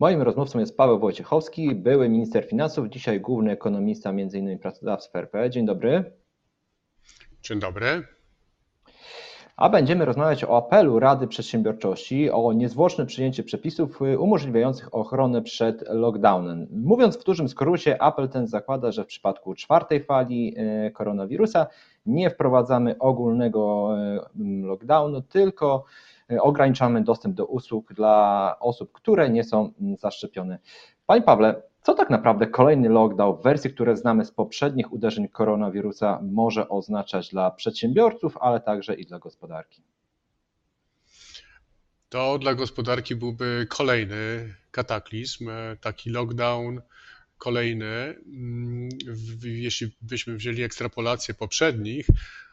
Moim rozmówcą jest Paweł Wojciechowski, były minister finansów, dzisiaj główny ekonomista m.in. pracodawstw RP. Dzień dobry. Dzień dobry. A będziemy rozmawiać o apelu Rady Przedsiębiorczości o niezwłoczne przyjęcie przepisów umożliwiających ochronę przed lockdownem. Mówiąc w dużym skrócie, apel ten zakłada, że w przypadku czwartej fali e, koronawirusa nie wprowadzamy ogólnego e, lockdownu, tylko e, ograniczamy dostęp do usług dla osób, które nie są zaszczepione. Panie Pawle, co tak naprawdę kolejny lockdown w wersji, które znamy z poprzednich uderzeń koronawirusa może oznaczać dla przedsiębiorców, ale także i dla gospodarki? To dla gospodarki byłby kolejny kataklizm, taki lockdown kolejny. Mm, jeśli byśmy wzięli ekstrapolację poprzednich,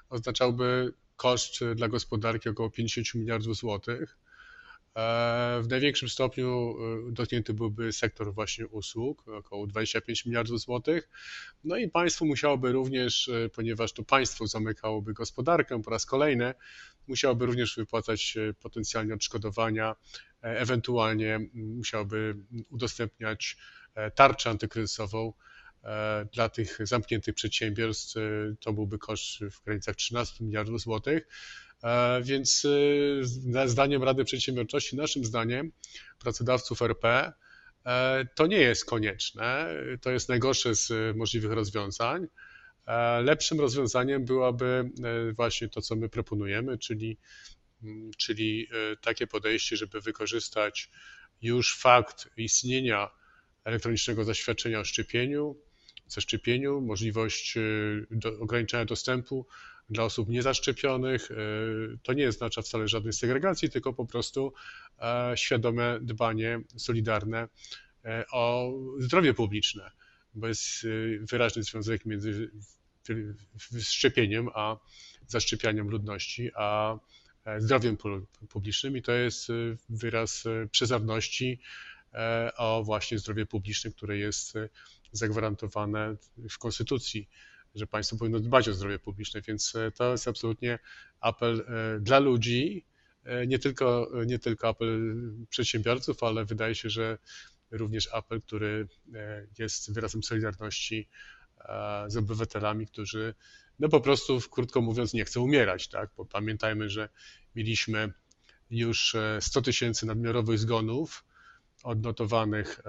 oznaczałby koszt dla gospodarki około 50 miliardów złotych E, w największym stopniu e, dotknięty byłby sektor właśnie usług, około 25 miliardów złotych. No i państwo musiałoby również, e, ponieważ to państwo zamykałoby gospodarkę po raz kolejny, musiałoby również wypłacać potencjalnie odszkodowania, ewentualnie musiałoby udostępniać tarczę antykryzysową dla tych zamkniętych przedsiębiorstw. To byłby koszt w granicach 13 miliardów złotych. E, więc e, zdaniem Rady Przedsiębiorczości, naszym zdaniem, pracodawców RP, e, to nie jest konieczne. To jest najgorsze z możliwych rozwiązań. Lepszym rozwiązaniem byłoby właśnie to, co my proponujemy, czyli, mm, czyli takie podejście, żeby wykorzystać już fakt istnienia elektronicznego zaświadczenia o szczepieniu, zaszczepieniu, możliwość do, ograniczenia dostępu dla osób niezaszczepionych. E, to nie oznacza wcale żadnej segregacji, tylko po prostu e, świadome dbanie solidarne e, o zdrowie publiczne, bo jest wyraźny związek między szczepieniem a zaszczepianiem ludności, a zdrowiem publicznym i to jest wyraz przezawności o właśnie zdrowie publiczne, które jest zagwarantowane w Konstytucji że państwo powinno dbać o zdrowie publiczne, więc e, to jest absolutnie apel e, dla ludzi, e, nie tylko, nie tylko apel przedsiębiorców, ale wydaje się, że również apel, który jest wyrazem solidarności z obywatelami, którzy no po prostu, krótko mówiąc, nie chcą umierać, tak? Bo pamiętajmy, że mieliśmy już 100 tysięcy nadmiarowych zgonów odnotowanych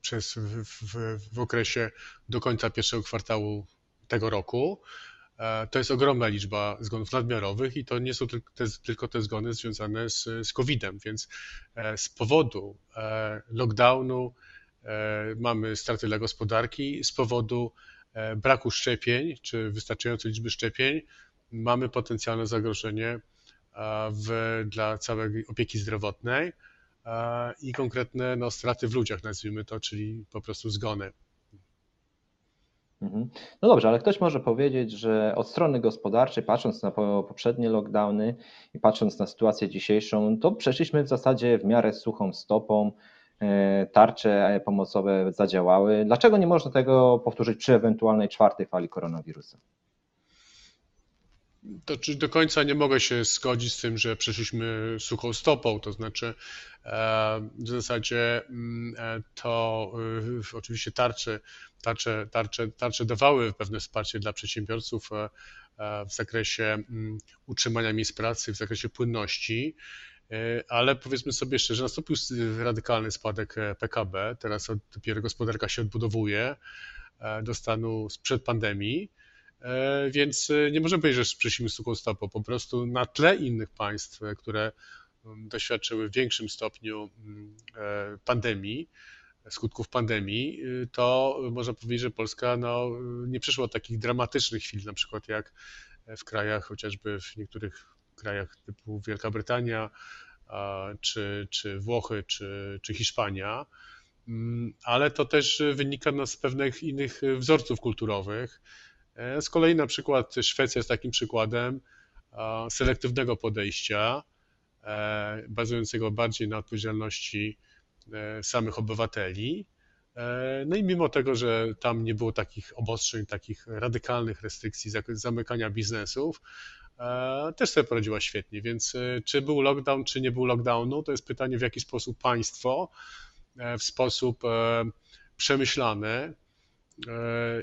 przez, w, w, w okresie do końca pierwszego kwartału tego roku. E, to jest ogromna liczba zgonów nadmiarowych i to nie są tylko te zgony związane z, z COVID-em, więc e, z powodu e, lockdownu mamy straty dla gospodarki, z powodu braku szczepień czy wystarczającej liczby szczepień mamy potencjalne zagrożenie w, dla całej opieki zdrowotnej i konkretne no, straty w ludziach, nazwijmy to, czyli po prostu zgony. Mhm. No dobrze, ale ktoś może powiedzieć, że od strony gospodarczej, patrząc na poprzednie lockdowny i patrząc na sytuację dzisiejszą, to przeszliśmy w zasadzie w miarę suchą stopą, e, tarcze pomocowe zadziałały. Dlaczego nie można tego powtórzyć przy ewentualnej czwartej fali koronawirusa? To czy do końca nie mogę się zgodzić z tym, że przeszliśmy suchą stopą, to znaczy e, w zasadzie mm, e, to e, oczywiście tarcze, tarcze, tarcze, tarcze dawały pewne wsparcie dla przedsiębiorców w zakresie mm, utrzymania miejsc pracy, w zakresie płynności, ale powiedzmy sobie szczerze, nastąpił radykalny spadek PKB, teraz dopiero gospodarka się odbudowuje do stanu sprzed pandemii, więc e, nie możemy powiedzieć, że sprzesimy suchą stopą. Po prostu na tle innych państw, e, które mm, doświadczyły w większym stopniu mm, pandemii, skutków pandemii, to można powiedzieć, że Polska no, nie przeszła takich dramatycznych chwil, na przykład jak w krajach, chociażby w niektórych krajach typu Wielka Brytania, czy, czy Włochy, czy, czy Hiszpania, mm, ale to też wynika no, z pewnych innych wzorców kulturowych, E, z kolei na przykład Szwecja jest takim przykładem selektywnego podejścia, e, bazującego bardziej na odpowiedzialności e, samych obywateli. No i mimo tego, że tam nie było takich obostrzeń, takich radykalnych restrykcji, zamykania biznesów, też sobie poradziła świetnie, więc czy był lockdown, czy nie był lockdownu, to jest pytanie, w jaki sposób państwo w sposób przemyślany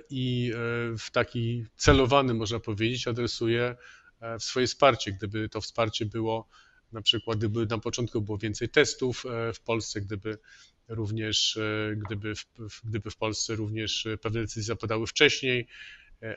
i w taki celowany, można powiedzieć, adresuje w swoje wsparcie. Gdyby to wsparcie było na przykład, gdyby na początku było więcej testów w Polsce, gdyby również, gdyby gdyby w Polsce również pewne decyzje zapadały wcześniej,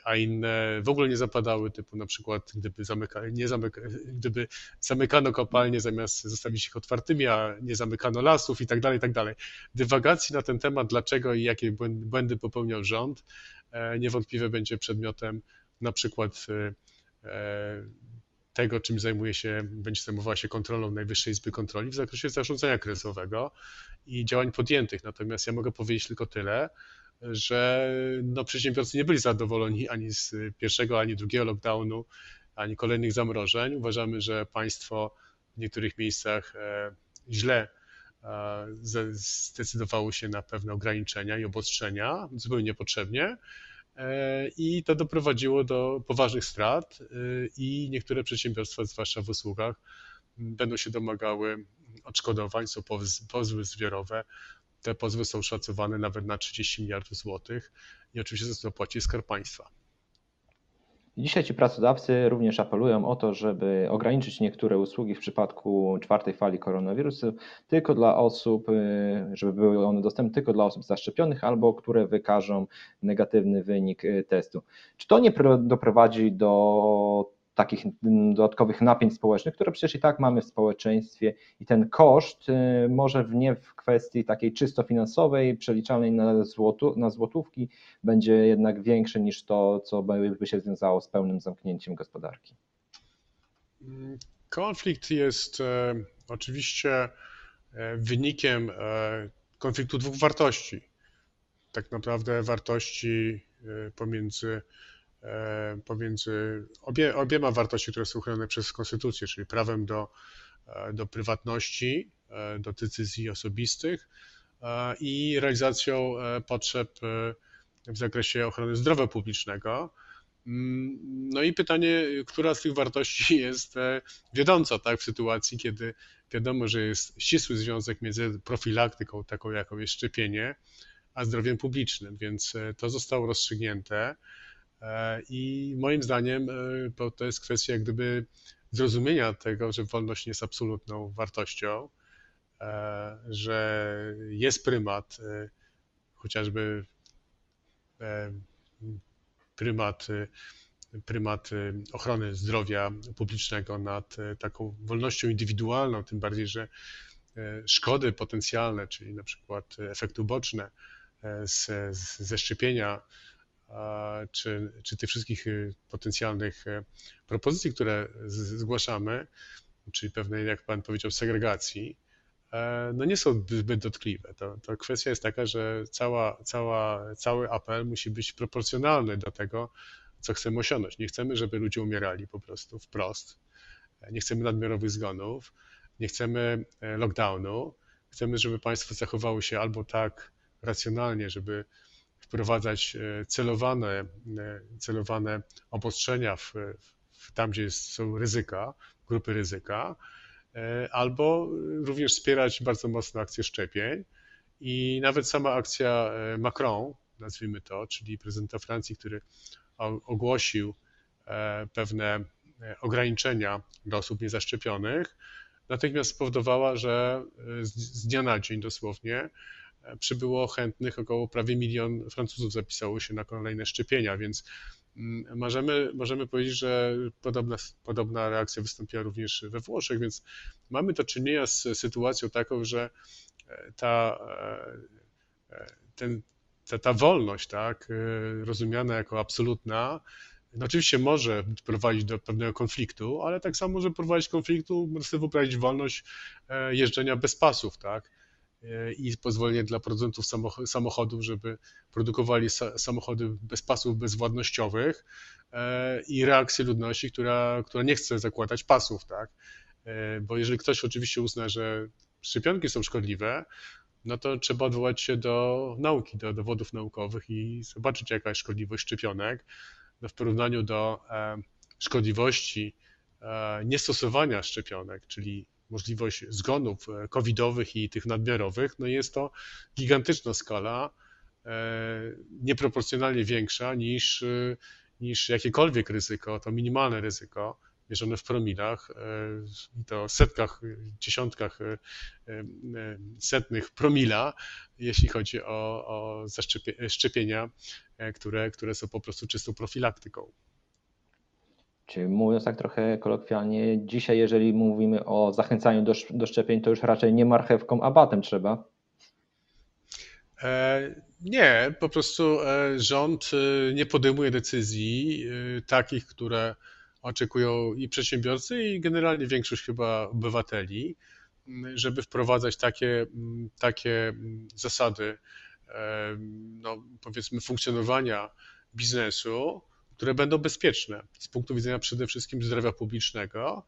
a inne w ogóle nie zapadały, typu na przykład gdyby, zamyka, nie zamyka, gdyby zamykano kopalnie zamiast zostawić ich otwartymi, a nie zamykano lasów i tak dalej, i tak dalej. Dywagacji na ten temat, dlaczego i jakie błędy popełniał rząd, e, niewątpliwie będzie przedmiotem na przykład e, tego, czym zajmuje się, będzie zajmowała się kontrolą Najwyższej Izby Kontroli w zakresie zarządzania kryzysowego i działań podjętych. Natomiast ja mogę powiedzieć tylko tyle, że no, przedsiębiorcy nie byli zadowoleni ani z pierwszego, ani drugiego lockdownu, ani kolejnych zamrożeń. Uważamy, że państwo w niektórych miejscach e, źle e, zdecydowało się na pewne ograniczenia i obostrzenia, zupełnie niepotrzebnie. E, I to doprowadziło do poważnych strat, i niektóre przedsiębiorstwa, zwłaszcza w usługach, będą się domagały odszkodowań, są pozwy zbiorowe te pozwy są szacowane nawet na 30 miliardów złotych i oczywiście za to płaci Skarb Państwa. Dzisiaj ci pracodawcy również apelują o to, żeby ograniczyć niektóre usługi w przypadku czwartej fali koronawirusa tylko dla osób, y, żeby były one dostępne tylko dla osób zaszczepionych albo które wykażą negatywny wynik y, testu. Czy to nie doprowadzi do takich dodatkowych napięć społecznych, które przecież i tak mamy w społeczeństwie i ten koszt y, może nie w kwestii takiej czysto finansowej, przeliczalnej na, złotu, na złotówki, będzie jednak większy niż to, co by się związało z pełnym zamknięciem gospodarki. Konflikt jest e, oczywiście e, wynikiem e, konfliktu dwóch wartości. Tak naprawdę wartości pomiędzy pomiędzy obie, obiema wartości, które są chronione przez konstytucję, czyli prawem do, e, do prywatności, e, do decyzji osobistych i realizacją potrzeb w zakresie ochrony zdrowia publicznego. Mm, no i pytanie, która z tych wartości jest wiodąca tak, w sytuacji, kiedy wiadomo, że jest ścisły związek między profilaktyką, taką jaką jest szczepienie, a zdrowiem publicznym, więc to zostało rozstrzygnięte. E, I moim zdaniem e, to jest kwestia jak gdyby zrozumienia tego, że wolność nie jest absolutną wartością, e, że jest prymat, chociażby prymat, prymat ochrony zdrowia publicznego nad taką wolnością indywidualną, tym bardziej, że szkody potencjalne, czyli na przykład efekty uboczne ze szczepienia czy, czy tych wszystkich y, potencjalnych y, propozycji, które zgłaszamy, czyli pewnej, jak Pan powiedział, segregacji, e, no nie są zbyt dotkliwe. To, to kwestia jest taka, że cała, cała, cały apel musi być proporcjonalny do tego, co chcemy osiągnąć. Nie chcemy, żeby ludzie umierali po prostu wprost. Nie chcemy nadmiarowych zgonów, nie chcemy e, lockdownu. Chcemy, żeby państwo zachowało się albo tak racjonalnie, żeby wprowadzać e, celowane, e, celowane obostrzenia w, w tam, gdzie jest, są ryzyka, grupy ryzyka, e, albo również wspierać bardzo mocno akcję szczepień. I nawet sama akcja Macron, nazwijmy to, czyli prezydenta Francji, który ogłosił pewne ograniczenia dla osób niezaszczepionych, natychmiast spowodowała, że z dnia na dzień dosłownie przybyło chętnych, około prawie milion Francuzów zapisało się na kolejne szczepienia, więc mm, możemy, możemy powiedzieć, że podobna, podobna reakcja wystąpiła również we Włoszech, więc mamy do czynienia z sytuacją taką, że e, ta, e, e, ten, ta, ta wolność, tak, rozumiana jako absolutna, no oczywiście może prowadzić do pewnego konfliktu, ale tak samo może prowadzić konfliktu, można sobie wyobrazić wolność jeżdżenia bez pasów, tak? I pozwolenie dla producentów samochodów, żeby produkowali samochody bez pasów bezwładnościowych e, i reakcję ludności, która, która nie chce zakładać pasów, tak? E, bo jeżeli ktoś oczywiście uzna, że szczepionki są szkodliwe, no to trzeba odwołać się do nauki, do dowodów naukowych i zobaczyć, jaka jest szkodliwość szczepionek no w porównaniu do e, szkodliwości niestosowania szczepionek, czyli możliwość zgonów covidowych i tych nadmiarowych, no jest to gigantyczna skala, nieproporcjonalnie większa niż, niż jakiekolwiek ryzyko, to minimalne ryzyko mierzone w promilach, to setkach, dziesiątkach, setnych promila, jeśli chodzi o, o szczepienia, które, które są po prostu czystą profilaktyką. Czyli mówiąc tak trochę kolokwialnie, dzisiaj jeżeli mówimy o zachęcaniu do, do szczepień, to już raczej nie marchewką, a batem trzeba? E, nie, po prostu e, rząd e, nie podejmuje decyzji takich, które oczekują i przedsiębiorcy, i generalnie większość chyba obywateli, żeby wprowadzać takie, takie zasady, no, powiedzmy, funkcjonowania biznesu, które będą bezpieczne z punktu widzenia przede wszystkim zdrowia publicznego.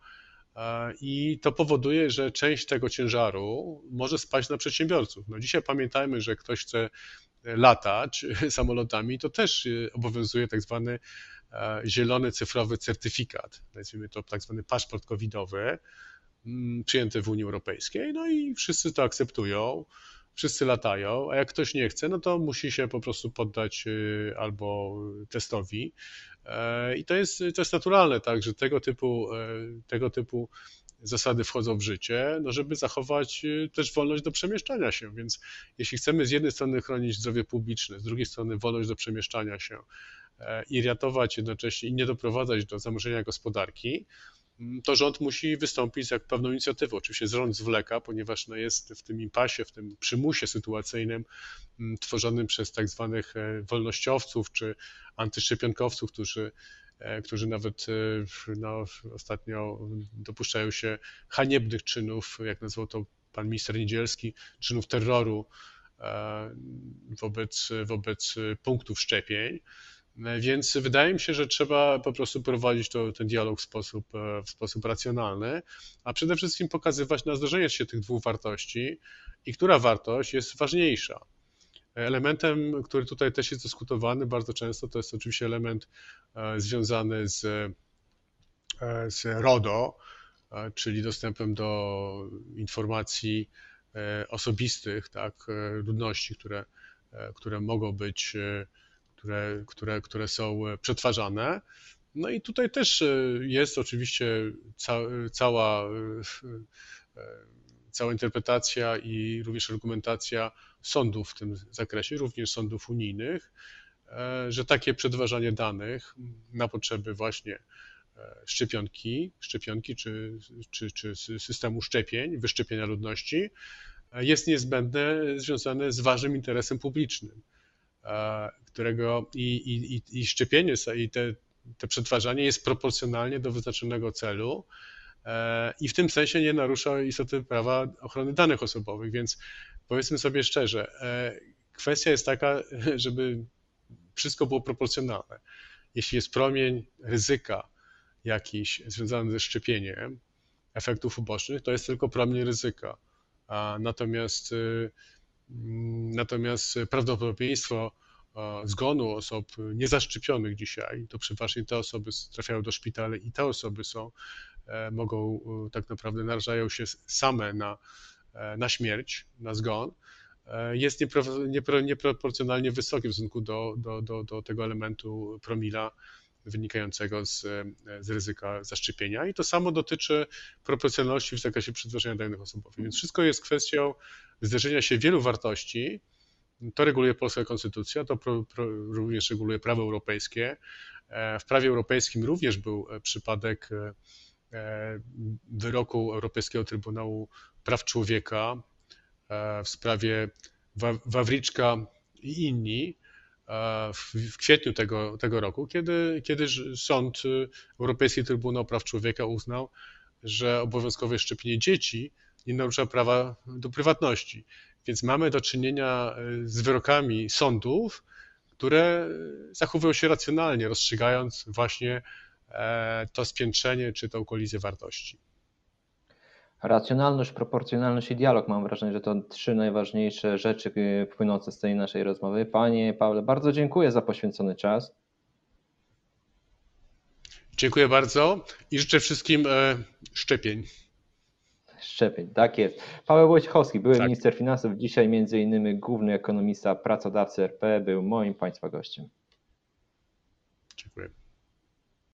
E, I to powoduje, że część tego ciężaru może spaść na przedsiębiorców. No dzisiaj pamiętajmy, że ktoś chce latać samolotami, to też obowiązuje tak zwany e, zielony cyfrowy certyfikat, nazwijmy to tak zwany paszport covidowy, mm, przyjęty w Unii Europejskiej. No i wszyscy to akceptują wszyscy latają, a jak ktoś nie chce, no to musi się po prostu poddać y, albo testowi. E, I to jest, to jest naturalne, tak, że tego typu, e, tego typu zasady wchodzą w życie, no żeby zachować y, też wolność do przemieszczania się. Więc jeśli chcemy z jednej strony chronić zdrowie publiczne, z drugiej strony wolność do przemieszczania się e, i ratować jednocześnie i nie doprowadzać do zamorzenia gospodarki, to rząd musi wystąpić z jak pewną inicjatywą. Oczywiście rząd zwleka, ponieważ no jest w tym impasie, w tym przymusie sytuacyjnym mm, tworzonym przez tak zwanych e, wolnościowców czy antyszczepionkowców, którzy e, którzy nawet e, no, ostatnio dopuszczają się haniebnych czynów, jak nazwał to pan minister Niedzielski, czynów terroru wobec, wobec punktów szczepień. Więc wydaje mi się, że trzeba po prostu prowadzić to, ten dialog w sposób, e, w sposób racjonalny, a przede wszystkim pokazywać na zderzenie się tych dwóch wartości i która wartość jest ważniejsza. Elementem, który tutaj też jest dyskutowany bardzo często, to jest oczywiście element e, związany z, e, z RODO, czyli dostępem do informacji osobistych, tak, ludności, które, które mogą być które, które, które są e, przetwarzane. No i tutaj też e, jest oczywiście ca, cała, e, cała interpretacja i również argumentacja sądów w tym zakresie, również sądów unijnych, że takie przetwarzanie danych na potrzeby właśnie szczepionki, szczepionki czy, czy, czy systemu szczepień, wyszczepienia ludności jest niezbędne, związane z ważnym interesem publicznym którego i, i, i szczepienie i te, te przetwarzanie jest proporcjonalnie do wyznaczonego celu e, i w tym sensie nie narusza istoty prawa ochrony danych osobowych, więc powiedzmy sobie szczerze, e, kwestia jest taka, żeby wszystko było proporcjonalne. Jeśli jest promień ryzyka jakiś związany ze szczepieniem, efektów ubocznych, to jest tylko promień ryzyka. Natomiast, y, natomiast prawdopodobieństwo zgonu osób niezaszczepionych dzisiaj, to przeważnie te osoby trafiają do szpitali i te osoby są, e, mogą e, tak naprawdę narażają się same na, e, na śmierć, na zgon, jest niepro, niepro, nieproporcjonalnie wysoki w stosunku do, do, do, do tego elementu promila wynikającego z, z ryzyka zaszczepienia. I to samo dotyczy proporcjonalności w zakresie przetwarzania danych osobowych. Więc wszystko jest kwestią zderzenia się wielu wartości, to reguluje polska konstytucja, to pro, pro, również reguluje prawo europejskie. E, w prawie europejskim również był e, przypadek e, wyroku Europejskiego Trybunału Praw Człowieka w sprawie Wawriczka i inni w kwietniu tego, tego roku, kiedy, kiedy sąd Europejski Trybunał Praw Człowieka uznał, że obowiązkowe szczepienie dzieci nie narusza prawa do prywatności. Więc mamy do czynienia e, z wyrokami sądów, które zachowują się racjonalnie, rozstrzygając właśnie e, to spiętrzenie czy tą kolizję wartości. Racjonalność, proporcjonalność i dialog. Mam wrażenie, że to trzy najważniejsze rzeczy e, płynące z tej naszej rozmowy. Panie Pawle, bardzo dziękuję za poświęcony czas. Dziękuję bardzo i życzę wszystkim e, szczepień. Szczepień, tak jest. Paweł Wojciechowski, były Tak. minister finansów, dzisiaj między innymi główny ekonomista pracodawcy RP, był moim Państwa gościem. Dziękuję.